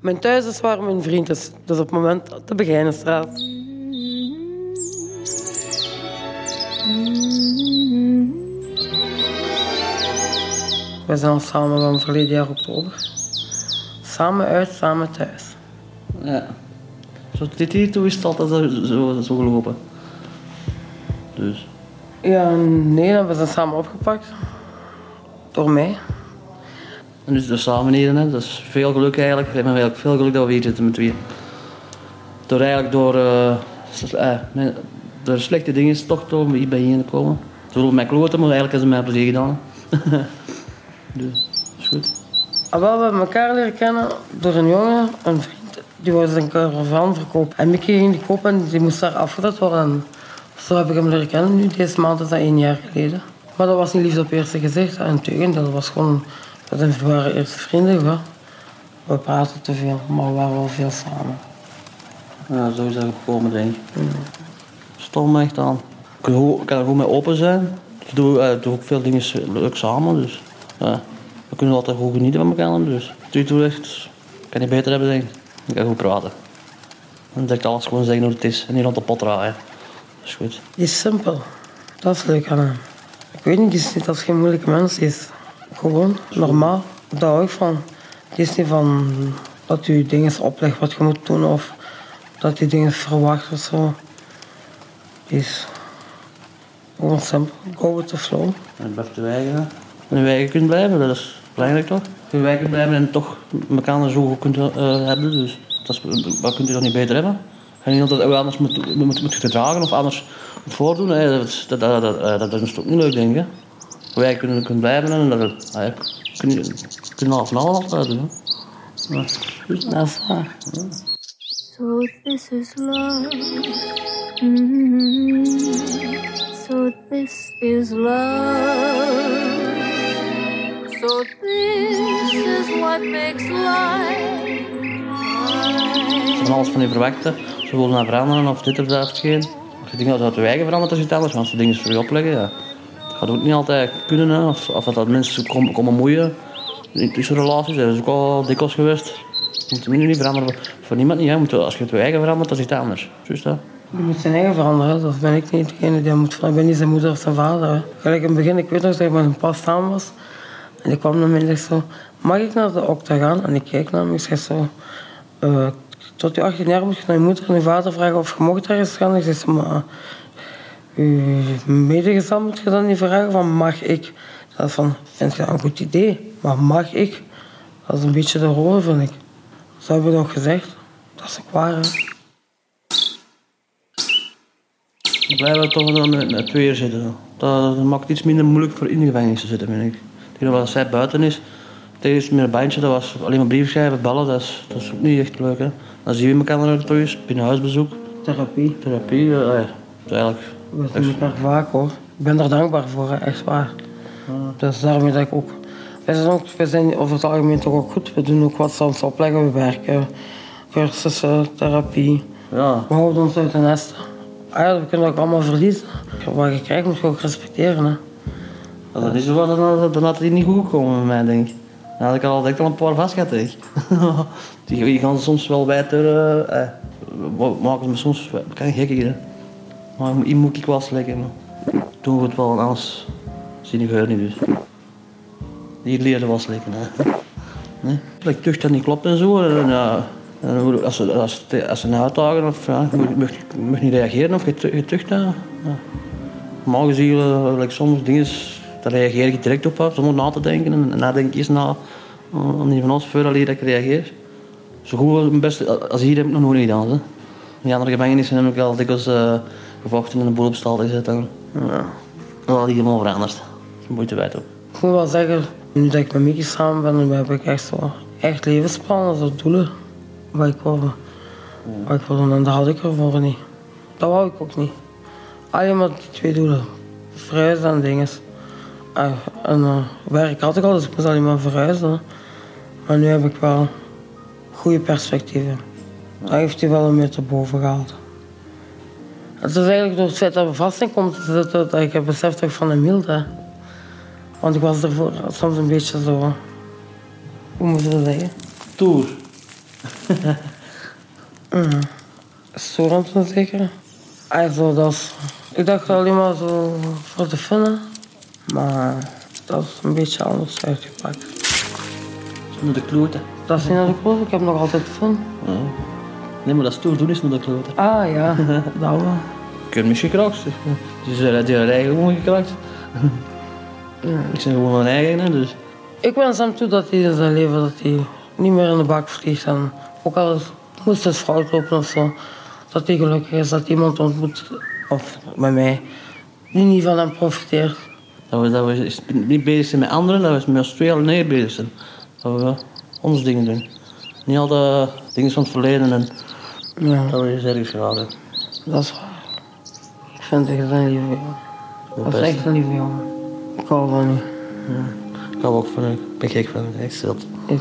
Mijn thuis is waar mijn vriend is. Dus op het moment de Begijnenstraat. We zijn samen van verleden jaar oktober. Samen uit, samen thuis. Ja. Zo dit hier toe is het altijd zo, zo, zo gelopen. Dus. Ja, nee, we zijn samen opgepakt. Door mij. En dus, dus samen hier, hè. dat is veel geluk eigenlijk. We hebben eigenlijk veel geluk dat we hier zitten met tweeën. Door eigenlijk door, mijn- door slechte dingen toch door hier bij te komen. Ze willen mij kloten, maar eigenlijk hebben ze mij plezier gedaan. dus, is goed. Ah, we hebben elkaar leren kennen door een jongen, een vriend, die wou zijn caravan verkopen. En Mickey ging die kopen en die moest daar afgedekt worden. En zo heb ik hem leren kennen nu, deze maand is dat één jaar geleden. Maar dat was niet liefde op eerste gezicht. Dat was gewoon, we waren eerst vrienden. We praten te veel, maar we waren wel veel samen. Ja, zo is dat gekomen, denk ik. Stom me echt aan. Ik kan, er gewoon mee open zijn. Ik doe, eh, doe ook veel dingen leuk samen, dus ja. we kunnen altijd goed genieten van elkaar. Dus doe je echt, kan niet beter hebben, denk ik. Ik kan goed praten. En direct alles gewoon zeggen hoe het is en niet rond de pot draaien. Dat is goed. Die is simpel. Dat is leuk aan hem. Ik weet niet, die is niet als geen moeilijke mens. Is gewoon normaal. Daar hou ik van. Die is niet van dat u dingen oplegt wat je moet doen of dat hij dingen verwacht of zo. Die is gewoon simpel. Go with the flow. En blijft te wijgen. En je kunt blijven, dat is belangrijk toch? Je wijgen blijven en toch elkaar zo goed kunt eh, hebben, dus dat is, wat kunt je toch niet beter hebben? En niet altijd anders moet, moet, moet je gedragen of anders moet voordoen, hè. Dat, dat, dat is toch niet leuk, denk ik. Wij kunnen, kunnen blijven en dat ah, ja, kun je kunnen half en half altijd doen. Ja. Dat is waar. So this is love. Mhm. So this is love. So this is what makes life. Ze van alles van je verwachten. Ze willen naar veranderen of dit of dat of geen. Als je denkt dat het je eigen verandert, is het anders. Als ze dingen voor je opleggen, ja. Gaat ook niet altijd kunnen. Of, of dat, mensen komen, komen moeien. In tussenrelaties, dat is ook al dikwijls geweest. Je moet het niet veranderen voor, niemand niet. Hè. Je moet, als je het je eigen verandert, dat is iets anders. Juist dat. Die moet zijn eigen veranderen. Dat ben ik niet degene die moet veranderen. Ik ben niet zijn moeder of zijn vader. Gelijk in het begin, ik weet nog dat ik met een pas samen was. En ik kwam naar mij en zegt zo, mag ik naar de okta gaan? En ik kijk naar hem, ik zeg zo, eh, tot je 18 jaar moet je naar je moeder en je vader vragen of je mocht ergens gaan. Ik zeg zo, maar je medegezant moet je dan niet vragen van mag ik? Dat van, vind je dat een goed idee? Maar mag ik? Dat is een beetje de rol, vind ik. Zo hebben we nog gezegd. Dat is ook waar, hè. Dan blijven we toch dan met, met tweeën zitten. Dat, dat maakt het iets minder moeilijk voor in de gevangenis te zitten, vind ik. Tegen wat zij buiten is, tegen het meer een bandje, dat was alleen maar brief schrijven, bellen, dat is, dat is ook niet echt leuk. Hè. Dan zien we elkaar nog terug, binnenhuisbezoek, Therapie. therapie, eh, ja, dat is. We zien elkaar vaak hoor. Ik ben daar dankbaar voor, echt waar. Dus daarmee dat ik ook. Wij zijn, ook, wij zijn over het algemeen toch ook goed. We doen ook wat ons opleggen. We werken, cursussen, therapie. Ja, We houden ons uit de nesten. Ah ja, we kunnen ook allemaal verliezen. Wat je krijgt moet je ook respecteren. Hè. als dat is zo, dan, dan, had het niet goed gekomen met mij, denk ik. Dan had ik al, direct al een paar vast gehad, ik. die, die gaan soms wel wijter, eh, eh, maken me soms kan gekker, hè. Maar hier moet ik slikken. maar Doen we het wel, anders zie je geur niet dus. Hier leren wel slikken, hè. Nee? Ik tucht dat niet klopt en zo. En, hoe- als, ze, als, ze- als ze een of ja, je mag, je mag, je niet reageren of je tu- je tucht. Normaal gezien, like soms dingen, daar reageer ik direct op, zonder na te denken. En, en nadenk ik eerst na, uh, niet van ons, voordat dat ik reageer. Zo goed als, best, als hier heb ik nog nooit gedaan. Hè. In andere gevangenissen heb ik al dikwijls uh, gevochten en een boel op stal gezet. En, ja, dat had helemaal veranderd. Moeite wijd ook. Ik moet wel zeggen, nu dat ik met Mickey samen ben, dan heb ik echt zo echt levensplannen, zo doelen. Wat ik wil, wat ik wil doen. En dat had ik ervoor niet. Dat wou ik ook niet. Alleen maar die twee doelen. Verhuizen en dingen. En eh, werk had ik al, dus ik moest alleen maar verhuizen. Maar nu heb ik wel goede perspectieven. Dat heeft hij wel een meter boven gehaald. Het is eigenlijk door het feit dat we vast in komt te zitten, dat ik heb beseft dat ik van hem hield. hè. Want ik was ervoor soms een beetje zo... Hoe moet je dat zeggen? Tour. Storend zeker. Also, dat ik dacht alleen maar zo voor de fun, maar dat is een beetje anders uitgepakt. Zonder de kloten. Dat is niet naar de kloot, ik heb nog altijd fun. Ja. Nee, maar dat stoer doen is naar de kloten. Ah ja, dat wel. Ik heb gekraakt. zeg. Die zijn die hebben eigen gewoon gekraakt. Ik ben gewoon mijn eigen, dus. Ik wens hem toe dat hij in zijn leven dat hij niet meer in de bak vliegt. En ook al moest het fout lopen of zo, dat hij gelukkig is dat iemand ontmoet, of met mij, die niet van hem profiteert. Dat we, dat we niet bezig zijn met anderen, dat we met ons twee alleen bezig zijn. Dat we ons dingen doen. Niet al de dingen van het verleden en Ja, dat we eens ergens geraken. dat is waar. Ik vind het echt een lieve jongen. Dat is echt een lieve jongen. Ik hou van u. Ik hou ook van u. Ik ben gek van u, echt zot. Ik.